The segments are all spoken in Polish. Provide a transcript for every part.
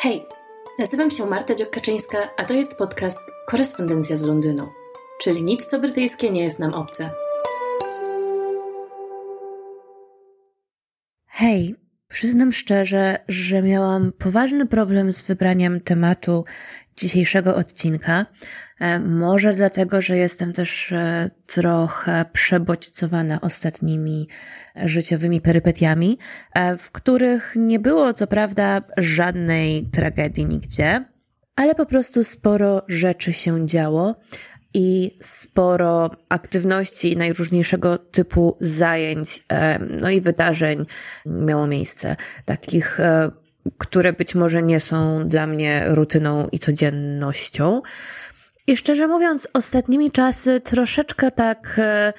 Hej, nazywam się Marta Dziokaczyńska, a to jest podcast Korespondencja z Londynu, czyli nic co brytyjskie nie jest nam obce. Hej, przyznam szczerze, że miałam poważny problem z wybraniem tematu dzisiejszego odcinka. E, może dlatego, że jestem też e, trochę przebodźcowana ostatnimi życiowymi perypetiami, e, w których nie było co prawda żadnej tragedii nigdzie, ale po prostu sporo rzeczy się działo i sporo aktywności najróżniejszego typu zajęć, no i wydarzeń miało miejsce. Takich które być może nie są dla mnie rutyną i codziennością. I szczerze mówiąc, ostatnimi czasy troszeczkę tak e,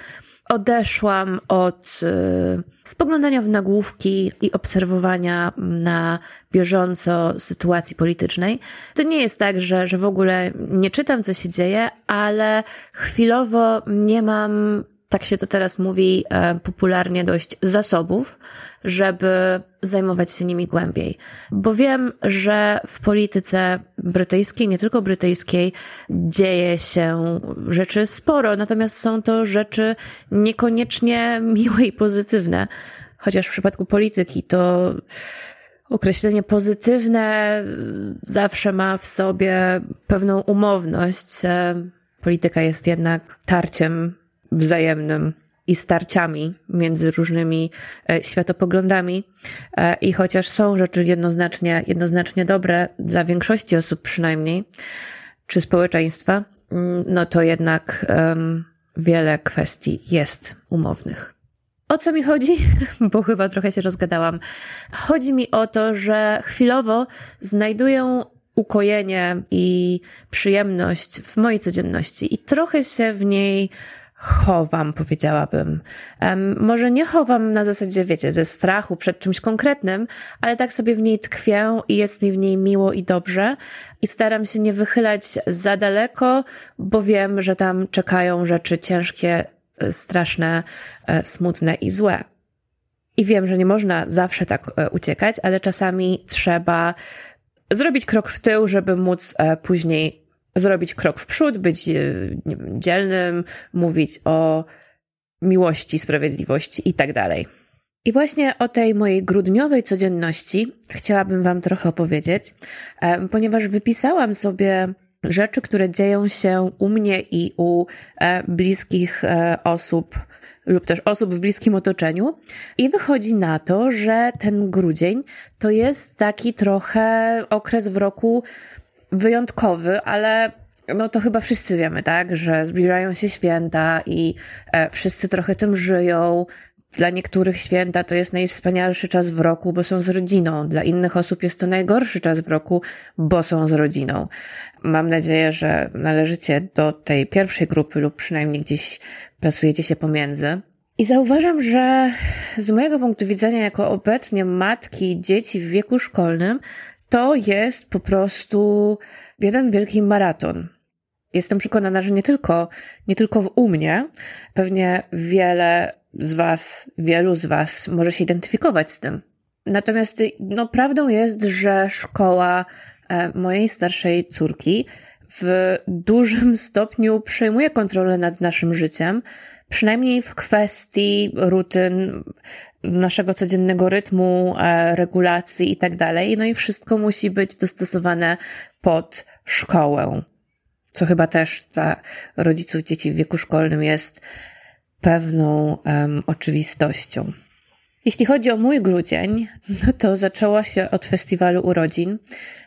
odeszłam od e, spoglądania w nagłówki i obserwowania na bieżąco sytuacji politycznej. To nie jest tak, że, że w ogóle nie czytam, co się dzieje, ale chwilowo nie mam tak się to teraz mówi e, popularnie dość, zasobów, żeby zajmować się nimi głębiej. Bo wiem, że w polityce brytyjskiej, nie tylko brytyjskiej, dzieje się rzeczy sporo, natomiast są to rzeczy niekoniecznie miłe i pozytywne. Chociaż w przypadku polityki to określenie pozytywne zawsze ma w sobie pewną umowność. E, polityka jest jednak tarciem wzajemnym i starciami między różnymi e, światopoglądami. E, I chociaż są rzeczy jednoznacznie, jednoznacznie dobre dla większości osób przynajmniej, czy społeczeństwa, mm, no to jednak um, wiele kwestii jest umownych. O co mi chodzi? Bo chyba trochę się rozgadałam. Chodzi mi o to, że chwilowo znajduję ukojenie i przyjemność w mojej codzienności i trochę się w niej chowam, powiedziałabym. Um, może nie chowam na zasadzie, wiecie, ze strachu przed czymś konkretnym, ale tak sobie w niej tkwię i jest mi w niej miło i dobrze. I staram się nie wychylać za daleko, bo wiem, że tam czekają rzeczy ciężkie, straszne, e, smutne i złe. I wiem, że nie można zawsze tak e, uciekać, ale czasami trzeba zrobić krok w tył, żeby móc e, później zrobić krok w przód, być e, dzielnym, mówić o miłości, sprawiedliwości i tak dalej. I właśnie o tej mojej grudniowej codzienności chciałabym Wam trochę opowiedzieć, e, ponieważ wypisałam sobie rzeczy, które dzieją się u mnie i u e, bliskich osób lub też osób w bliskim otoczeniu. I wychodzi na to, że ten grudzień to jest taki trochę okres w roku wyjątkowy, ale no to chyba wszyscy wiemy, tak, że zbliżają się święta i e, wszyscy trochę tym żyją. Dla niektórych święta to jest najwspanialszy czas w roku, bo są z rodziną. Dla innych osób jest to najgorszy czas w roku, bo są z rodziną. Mam nadzieję, że należycie do tej pierwszej grupy lub przynajmniej gdzieś plasujecie się pomiędzy. I zauważam, że z mojego punktu widzenia, jako obecnie matki dzieci w wieku szkolnym, to jest po prostu jeden wielki maraton. Jestem przekonana, że nie tylko, nie tylko u mnie, pewnie wiele z Was, wielu z Was może się identyfikować z tym. Natomiast no, prawdą jest, że szkoła e, mojej starszej córki w dużym stopniu przejmuje kontrolę nad naszym życiem, przynajmniej w kwestii rutyn, naszego codziennego rytmu, e, regulacji i tak dalej. No i wszystko musi być dostosowane pod szkołę, co chyba też dla rodziców dzieci w wieku szkolnym jest pewną um, oczywistością. Jeśli chodzi o mój grudzień, no to zaczęło się od festiwalu urodzin.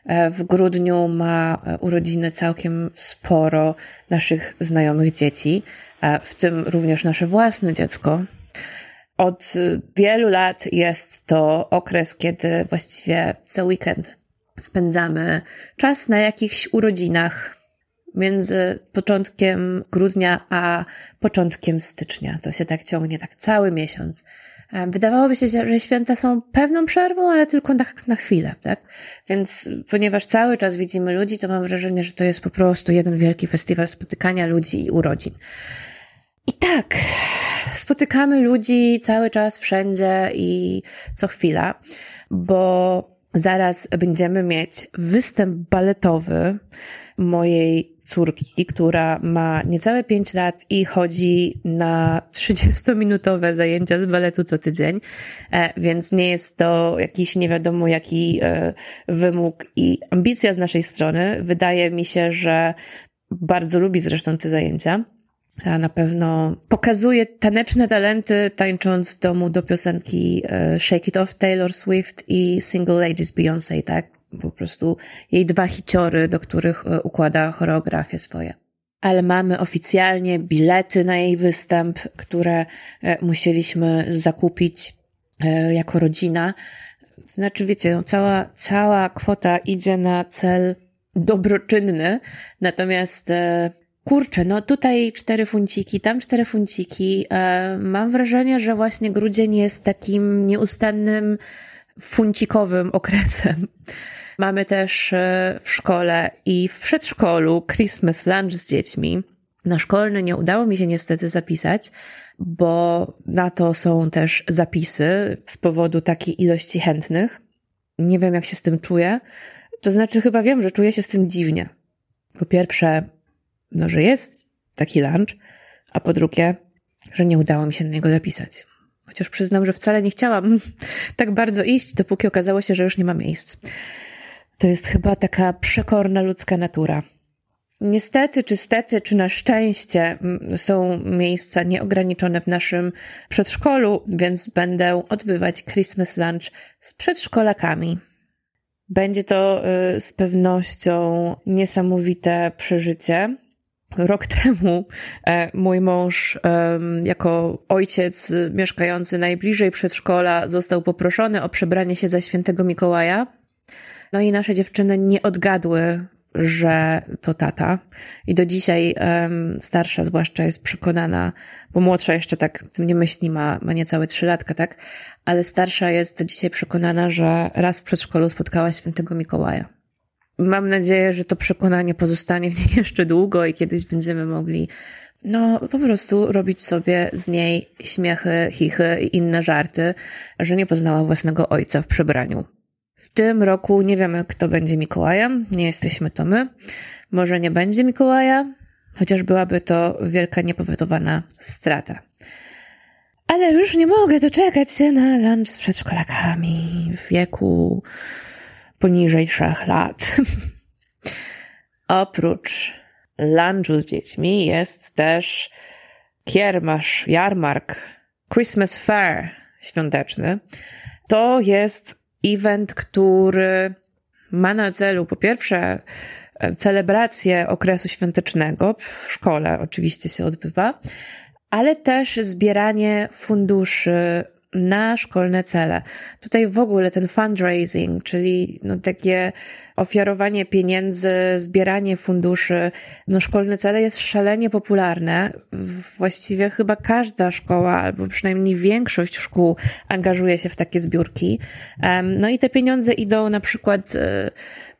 E, w grudniu ma urodziny całkiem sporo naszych znajomych dzieci, e, w tym również nasze własne dziecko. Od wielu lat jest to okres, kiedy właściwie co weekend spędzamy czas na jakichś urodzinach między początkiem grudnia a początkiem stycznia. To się tak ciągnie, tak cały miesiąc. Wydawałoby się, że święta są pewną przerwą, ale tylko na, na chwilę, tak? Więc ponieważ cały czas widzimy ludzi, to mam wrażenie, że to jest po prostu jeden wielki festiwal spotykania ludzi i urodzin. I tak, spotykamy ludzi cały czas, wszędzie i co chwila, bo Zaraz będziemy mieć występ baletowy mojej córki, która ma niecałe 5 lat i chodzi na 30-minutowe zajęcia z baletu co tydzień, e, więc nie jest to jakiś nie wiadomo jaki e, wymóg i ambicja z naszej strony. Wydaje mi się, że bardzo lubi zresztą te zajęcia. A na pewno pokazuje taneczne talenty, tańcząc w domu do piosenki e, Shake It Off Taylor Swift i Single Ladies Beyoncé, tak? Po prostu jej dwa hiciory, do których e, układa choreografię swoje. Ale mamy oficjalnie bilety na jej występ, które e, musieliśmy zakupić jako rodzina. Znaczy, wiecie, no cała, cała kwota idzie na cel dobroczynny, natomiast Kurczę, no tutaj cztery funciki, tam cztery funciki. E, mam wrażenie, że właśnie grudzień jest takim nieustannym funcikowym okresem. Mamy też e, w szkole i w przedszkolu Christmas lunch z dziećmi. Na szkolny nie udało mi się niestety zapisać, bo na to są też zapisy z powodu takiej ilości chętnych. Nie wiem, jak się z tym czuję. To znaczy, chyba wiem, że czuję się z tym dziwnie. Po pierwsze, no, że jest taki lunch, a po drugie, że nie udało mi się na niego zapisać. Chociaż przyznam, że wcale nie chciałam tak bardzo iść, dopóki okazało się, że już nie ma miejsc. To jest chyba taka przekorna ludzka natura. Niestety, czy stety, czy na szczęście są miejsca nieograniczone w naszym przedszkolu, więc będę odbywać Christmas lunch z przedszkolakami. Będzie to y, z pewnością niesamowite przeżycie. Rok temu e, mój mąż, jako ojciec mieszkający najbliżej przedszkola, został poproszony o przebranie się za świętego Mikołaja. No i nasze dziewczyny nie odgadły, że to tata. I do dzisiaj starsza zwłaszcza jest przekonana, bo młodsza jeszcze tak tym nie myśli, ma, ma niecałe trzy latka, tak? Ale starsza jest dzisiaj przekonana, że raz w przedszkolu spotkała świętego Mikołaja. Mam nadzieję, że to przekonanie pozostanie w niej jeszcze długo i kiedyś będziemy mogli no, po prostu robić sobie z niej śmiechy, chichy i inne żarty, że nie poznała własnego ojca w przebraniu. W tym roku nie wiemy, kto będzie Mikołajem, nie jesteśmy to my. Może nie będzie Mikołaja, chociaż byłaby to wielka niepowetowana strata. Ale już nie mogę doczekać się na lunch z przedszkolakami w wieku poniżej trzech lat. Oprócz lunchu z dziećmi jest też kiermasz, jarmark, Christmas Fair świąteczny. To jest event, który ma na celu po pierwsze celebrację okresu świątecznego, w szkole oczywiście się odbywa, ale też zbieranie funduszy na szkolne cele. Tutaj w ogóle ten fundraising, czyli no takie ofiarowanie pieniędzy, zbieranie funduszy, no szkolne cele jest szalenie popularne. Właściwie chyba każda szkoła, albo przynajmniej większość szkół angażuje się w takie zbiórki. No i te pieniądze idą na przykład e,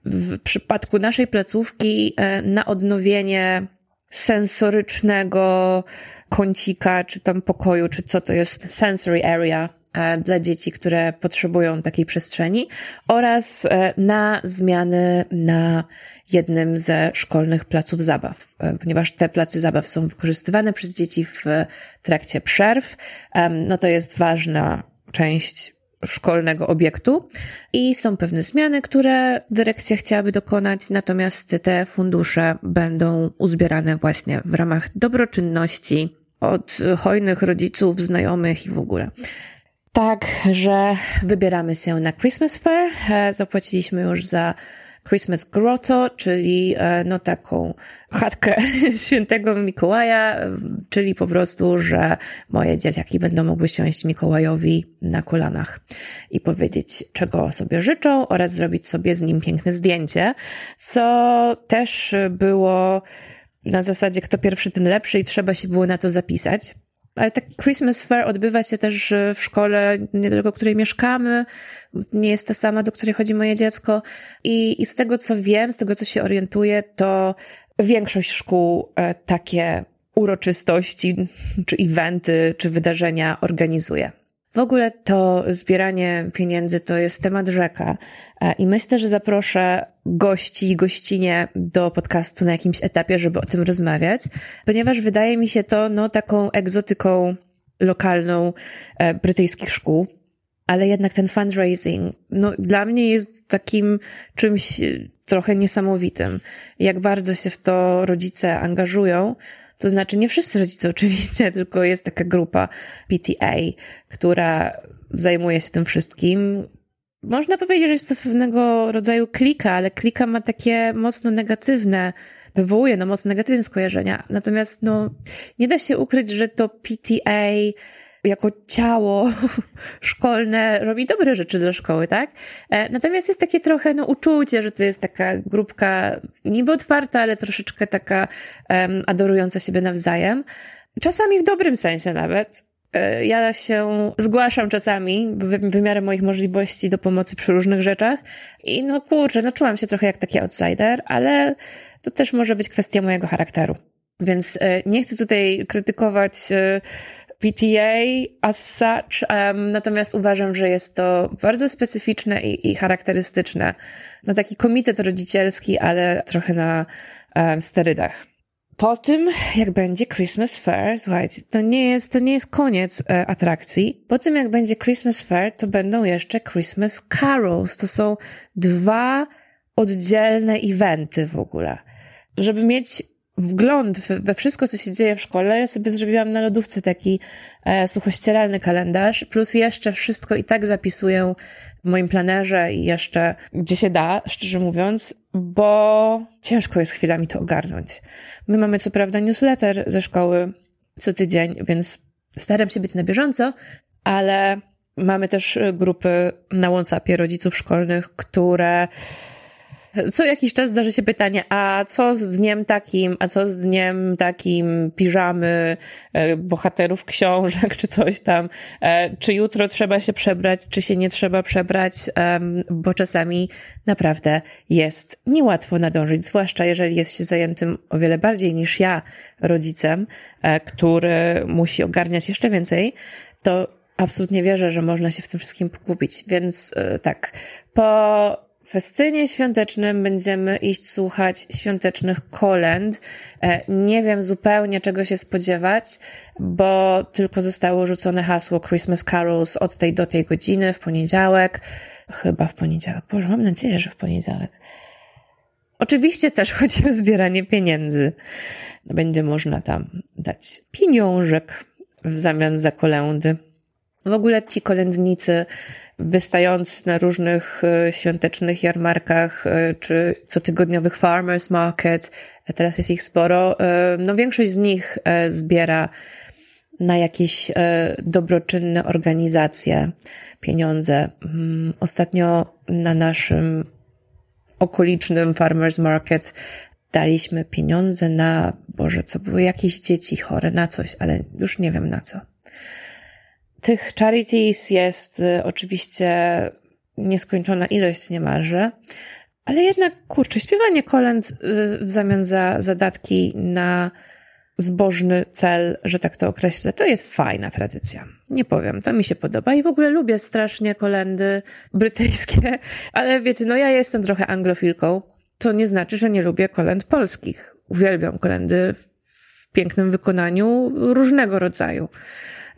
w przypadku naszej placówki e, na odnowienie sensorycznego kącika, czy tam pokoju, czy co to jest sensory area e, dla dzieci, które potrzebują takiej przestrzeni oraz e, na zmiany na jednym ze szkolnych placów zabaw, e, ponieważ te placy zabaw są wykorzystywane przez dzieci w trakcie przerw. No to jest ważna część szkolnego obiektu i są pewne zmiany, które dyrekcja chciałaby dokonać, natomiast te fundusze będą uzbierane właśnie w ramach dobroczynności od hojnych rodziców, znajomych i w ogóle. Także wybieramy się na Christmas Fair. E, zapłaciliśmy już za Christmas Grotto, czyli e, no taką chatkę świętego Mikołaja, czyli po prostu, że moje dzieciaki będą mogły siąść Mikołajowi na kolanach i powiedzieć, czego sobie życzą oraz zrobić sobie z nim piękne zdjęcie, co też było na zasadzie kto pierwszy, ten lepszy i trzeba się było na to zapisać. Ale tak Christmas Fair odbywa się też w szkole niedaleko której mieszkamy. Nie jest ta sama, do której chodzi moje dziecko. I, I z tego, co wiem, z tego, co się orientuję, to większość szkół e, takie uroczystości, czy eventy, czy wydarzenia organizuje. W ogóle to zbieranie pieniędzy to jest temat rzeka e, i myślę, że zaproszę gości i gościnie do podcastu na jakimś etapie, żeby o tym rozmawiać, ponieważ wydaje mi się to no, taką egzotyką lokalną e, brytyjskich szkół. Ale jednak ten fundraising, no, dla mnie jest takim czymś trochę niesamowitym. Jak bardzo się w to rodzice angażują, to znaczy nie wszyscy rodzice oczywiście, tylko jest taka grupa PTA, która zajmuje się tym wszystkim. Można powiedzieć, że jest to pewnego rodzaju klika, ale klika ma takie mocno negatywne, wywołuje no mocno negatywne skojarzenia. Natomiast no, nie da się ukryć, że to PTA jako ciało szkolne robi dobre rzeczy dla szkoły, tak? E, natomiast jest takie trochę no, uczucie, że to jest taka grupka niby otwarta, ale troszeczkę taka um, adorująca siebie nawzajem. Czasami w dobrym sensie nawet. E, ja się zgłaszam czasami wymiarem moich możliwości do pomocy przy różnych rzeczach i no kurczę, no czułam się trochę jak taki outsider, ale to też może być kwestia mojego charakteru. Więc e, nie chcę tutaj krytykować PTA as such, um, natomiast uważam, że jest to bardzo specyficzne i, i charakterystyczne. No taki komitet rodzicielski, ale trochę na um, sterydach. Po tym, jak będzie Christmas Fair, słuchajcie, to nie jest, to nie jest koniec e, atrakcji. Po tym, jak będzie Christmas Fair, to będą jeszcze Christmas Carols. To są dwa oddzielne eventy w ogóle. Żeby mieć wgląd we wszystko, co się dzieje w szkole. Ja sobie zrobiłam na lodówce taki e, suchościeralny kalendarz, plus jeszcze wszystko i tak zapisuję w moim planerze i jeszcze gdzie się da, szczerze mówiąc, bo ciężko jest chwilami to ogarnąć. My mamy co prawda newsletter ze szkoły co tydzień, więc staram się być na bieżąco, ale mamy też grupy na WhatsAppie rodziców szkolnych, które co jakiś czas zdarzy się pytanie, a co z dniem takim, a co z dniem takim piżamy, e, bohaterów książek, czy coś tam, e, czy jutro trzeba się przebrać, czy się nie trzeba przebrać, bo czasami naprawdę jest niełatwo nadążyć, zwłaszcza jeżeli jest się zajętym o wiele bardziej niż ja rodzicem, e, który musi ogarniać jeszcze więcej, to absolutnie wierzę, że można się w tym wszystkim pogubić. Więc tak, po festynie świątecznym będziemy iść słuchać świątecznych kolęd. E, nie wiem zupełnie czego się spodziewać, bo tylko zostało rzucone hasło Christmas Carols od tej do tej godziny w poniedziałek. Chyba w poniedziałek. Boże, mam nadzieję, że w poniedziałek. Oczywiście też chodzi o zbieranie pieniędzy. Będzie można tam dać pieniążek w zamian za kolędy. W ogóle ci kolędnicy wystając na różnych e, świątecznych jarmarkach e, czy cotygodniowych farmers market, teraz jest ich sporo, e, no większość z nich zbiera na jakieś dobroczynne organizacje pieniądze. Mm, ostatnio na naszym okolicznym farmers market daliśmy pieniądze na, Boże, co były jakieś dzieci chore na coś, ale już nie wiem na co. Tych charities jest y, oczywiście nieskończona ilość niemalże, ale jednak, kurczę, śpiewanie kolęd y, w zamian za zadatki na zbożny cel, że tak to określę, to jest fajna tradycja. Nie powiem, to mi się podoba i w ogóle lubię strasznie kolendy brytyjskie, ale wiecie, no ja jestem trochę anglofilką, to nie znaczy, że nie lubię kolęd polskich. Uwielbiam kolendy w pięknym wykonaniu różnego rodzaju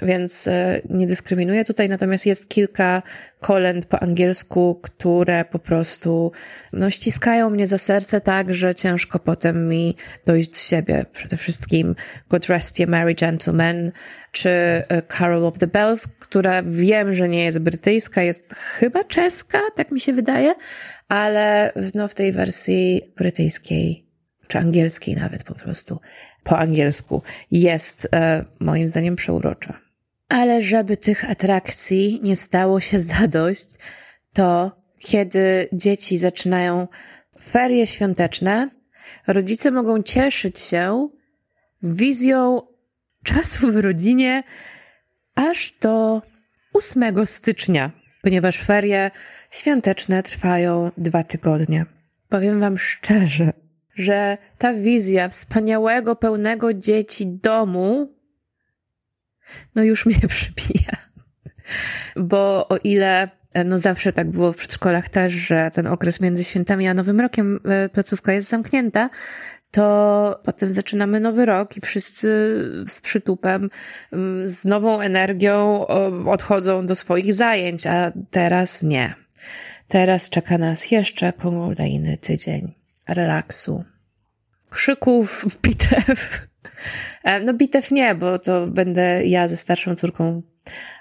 więc e, nie dyskryminuję tutaj, natomiast jest kilka kolęd po angielsku, które po prostu no, ściskają mnie za serce tak, że ciężko potem mi dojść do siebie. Przede wszystkim God Rest Ye Merry Gentlemen, czy e, Carol of the Bells, która wiem, że nie jest brytyjska, jest chyba czeska, tak mi się wydaje, ale no, w tej wersji brytyjskiej, czy angielskiej nawet po prostu, po angielsku, jest e, moim zdaniem przeurocza. Ale żeby tych atrakcji nie stało się zadość, to kiedy dzieci zaczynają ferie świąteczne, rodzice mogą cieszyć się wizją czasu w rodzinie aż do 8 stycznia, ponieważ ferie świąteczne trwają dwa tygodnie. Powiem Wam szczerze, że ta wizja wspaniałego, pełnego dzieci domu no już mnie przypija. Bo o ile no zawsze tak było w przedszkolach też, że ten okres między świętami a Nowym Rokiem e, placówka jest zamknięta, to potem zaczynamy nowy rok i wszyscy z przytupem, mm, z nową energią odchodzą do swoich zajęć, a teraz nie. Teraz czeka nas jeszcze kolejny tydzień relaksu, krzyków, bitew. E, no bitew nie, bo to będę ja ze starszą córką,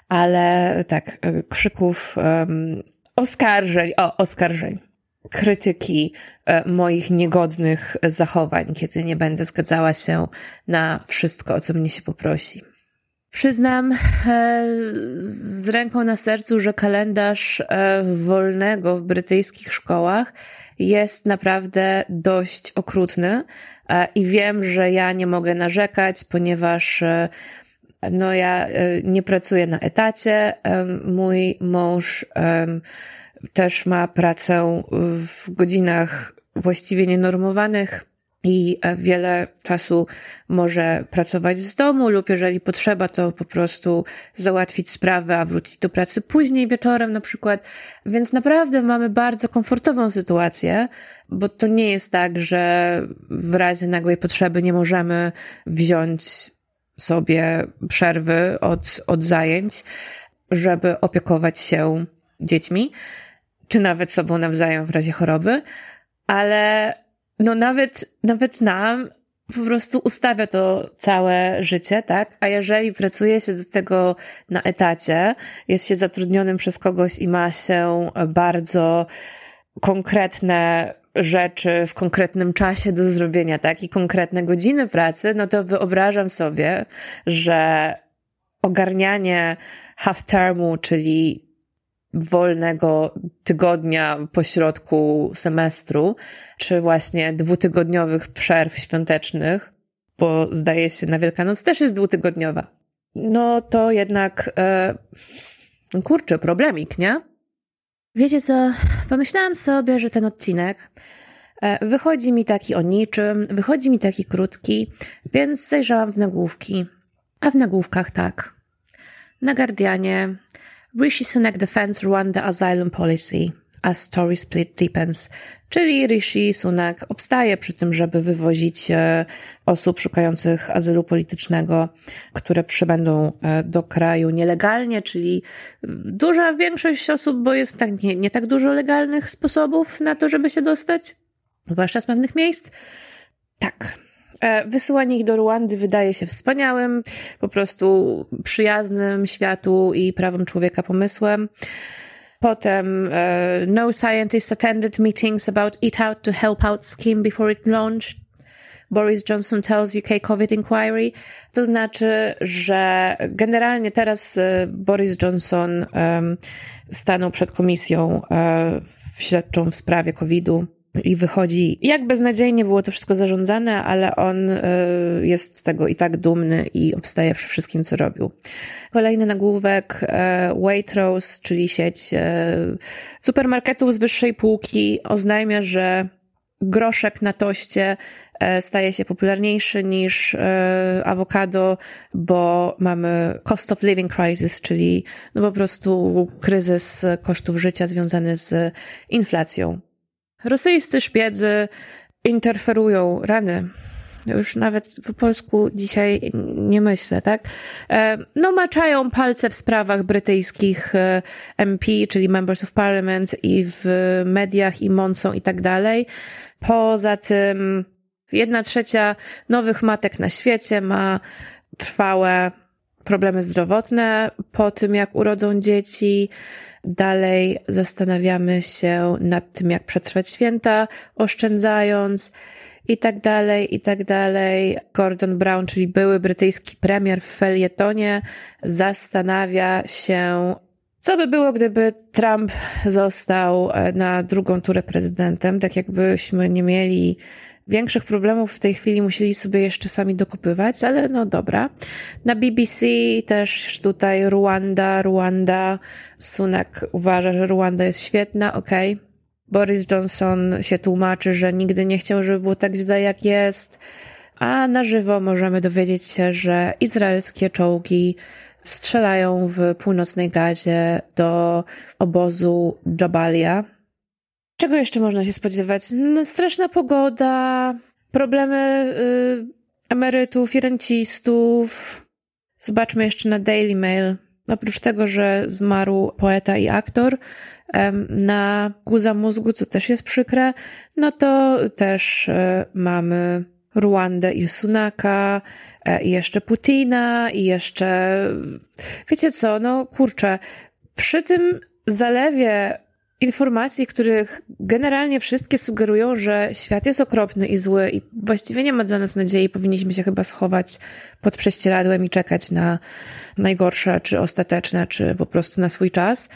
ale tak, e, krzyków, um, oskarżeń, o, oskarżeń krytyki e, moich niegodnych zachowań, kiedy nie będę zgadzała się na wszystko, o co mnie się poprosi. Przyznam e, z ręką na sercu, że kalendarz e, wolnego w brytyjskich szkołach jest naprawdę dość okrutny i wiem, że ja nie mogę narzekać, ponieważ no ja nie pracuję na etacie. Mój mąż też ma pracę w godzinach właściwie nienormowanych i wiele czasu może pracować z domu, lub jeżeli potrzeba, to po prostu załatwić sprawę, a wrócić do pracy później wieczorem na przykład. Więc naprawdę mamy bardzo komfortową sytuację, bo to nie jest tak, że w razie nagłej potrzeby nie możemy wziąć sobie przerwy od, od zajęć, żeby opiekować się dziećmi czy nawet sobą nawzajem w razie choroby, ale no nawet, nawet nam po prostu ustawia to całe życie, tak? A jeżeli pracuje się do tego na etacie, jest się zatrudnionym przez kogoś i ma się bardzo konkretne rzeczy w konkretnym czasie do zrobienia, tak? I konkretne godziny pracy, no to wyobrażam sobie, że ogarnianie half termu, czyli wolnego tygodnia po środku semestru, czy właśnie dwutygodniowych przerw świątecznych, bo zdaje się na Wielkanoc też jest dwutygodniowa. No to jednak, e, kurczę, problemik, nie? Wiecie co, pomyślałam sobie, że ten odcinek e, wychodzi mi taki o niczym, wychodzi mi taki krótki, więc zajrzałam w nagłówki. A w nagłówkach tak. Na Guardianie Rishi Sunak defends Rwanda asylum policy as story split deepens. Czyli Rishi Sunak obstaje przy tym, żeby wywozić e, osób szukających azylu politycznego, które przybędą e, do kraju nielegalnie, czyli duża większość osób, bo jest tak, nie, nie tak dużo legalnych sposobów na to, żeby się dostać, zwłaszcza z pewnych miejsc. Tak, E, wysyłanie ich do Ruandy wydaje się wspaniałym, po prostu przyjaznym światu i prawom człowieka pomysłem. Potem uh, no scientists attended meetings about Eat Out to help out scheme before it launched. Boris Johnson tells UK COVID inquiry. To znaczy, że generalnie teraz Boris Johnson um, stanął przed komisją um, śledczą w sprawie COVID-u i wychodzi, jak beznadziejnie było to wszystko zarządzane, ale on y, jest tego i tak dumny i obstaje przy wszystkim, co robił. Kolejny nagłówek, e, Waitrose, czyli sieć e, supermarketów z wyższej półki, oznajmia, że groszek na toście e, staje się popularniejszy niż awokado, bo mamy cost of living crisis, czyli no po prostu kryzys kosztów życia związany z inflacją. Rosyjscy szpiedzy interferują, rany. Już nawet po polsku dzisiaj nie myślę, tak? E, no, maczają palce w sprawach brytyjskich e, MP, czyli Members of Parliament i w mediach i mącą i tak dalej. Poza tym jedna trzecia nowych matek na świecie ma trwałe problemy zdrowotne po tym, jak urodzą dzieci. Dalej zastanawiamy się nad tym, jak przetrwać święta, oszczędzając i tak dalej, i tak dalej. Gordon Brown, czyli były brytyjski premier w felietonie, zastanawia się, co by było, gdyby Trump został e, na drugą turę prezydentem, tak jakbyśmy nie mieli Większych problemów w tej chwili musieli sobie jeszcze sami dokupywać, ale no dobra. Na BBC też tutaj Ruanda, Ruanda. Sunak uważa, że Ruanda jest świetna, okej. Okay. Boris Johnson się tłumaczy, że nigdy nie chciał, żeby było tak źle, jak jest. A na żywo możemy dowiedzieć się, że izraelskie czołgi strzelają w północnej Gazie do obozu Jabalia. Czego jeszcze można się spodziewać? No, straszna pogoda, problemy y, emerytów i rencistów. Zobaczmy jeszcze na Daily Mail. Oprócz tego, że zmarł poeta i aktor na guza mózgu, co też jest przykre, no to też y, mamy Ruandę i Sunaka, e, i jeszcze Putina, i jeszcze. Wiecie co, no kurczę, przy tym zalewie informacji, których generalnie wszystkie sugerują, że świat jest okropny i zły i właściwie nie ma dla nas nadziei, powinniśmy się chyba schować pod prześcieradłem i czekać na najgorsze, czy ostateczne, czy po prostu na swój czas,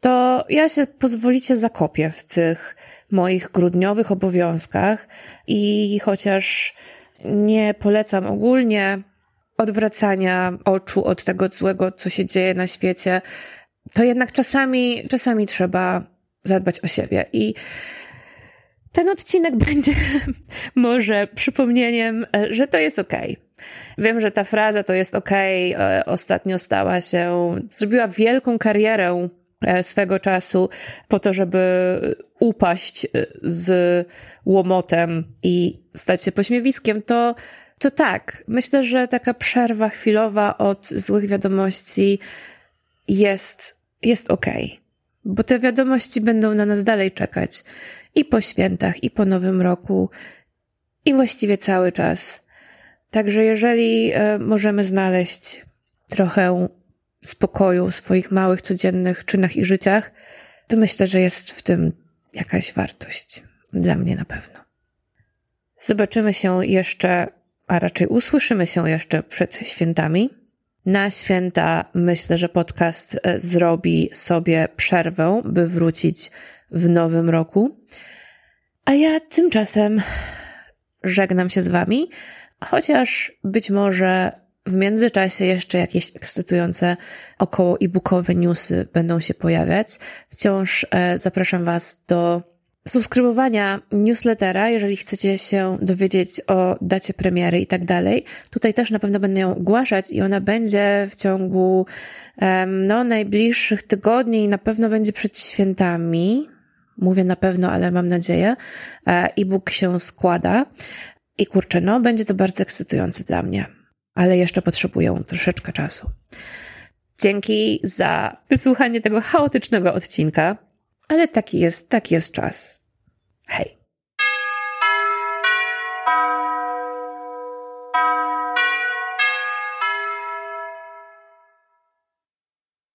to ja się pozwolicie zakopię w tych moich grudniowych obowiązkach i chociaż nie polecam ogólnie odwracania oczu od tego złego, co się dzieje na świecie, to jednak czasami, czasami trzeba zadbać o siebie. I ten odcinek będzie może przypomnieniem, że to jest. Okay. Wiem, że ta fraza to jest okej, okay, ostatnio stała się, zrobiła wielką karierę E, swego czasu po to, żeby upaść e, z łomotem i stać się pośmiewiskiem, to, to tak. Myślę, że taka przerwa chwilowa od złych wiadomości jest, jest okej. Okay. Bo te wiadomości będą na nas dalej czekać i po świętach, i po nowym roku, i właściwie cały czas. Także jeżeli e, możemy znaleźć trochę spokoju w swoich małych, codziennych czynach i życiach, to myślę, że jest w tym jakaś wartość. Dla mnie na pewno. Zobaczymy się jeszcze, a raczej usłyszymy się jeszcze przed świętami. Na święta myślę, że podcast e, zrobi sobie przerwę, by wrócić w nowym roku. A ja tymczasem żegnam się z Wami, chociaż być może w międzyczasie jeszcze jakieś ekscytujące około e-bookowe newsy będą się pojawiać. Wciąż e, zapraszam Was do subskrybowania newslettera, jeżeli chcecie się dowiedzieć o dacie premiery i tak dalej. Tutaj też na pewno będę ją ogłaszać i ona będzie w ciągu no, najbliższych tygodni i na pewno będzie przed świętami. Mówię na pewno, ale mam nadzieję. E, e-book się składa. I kurczę, no, będzie to bardzo ekscytujące dla mnie ale jeszcze potrzebują troszeczkę czasu. Dzięki za wysłuchanie tego chaotycznego odcinka, ale taki jest, taki jest czas. Hej!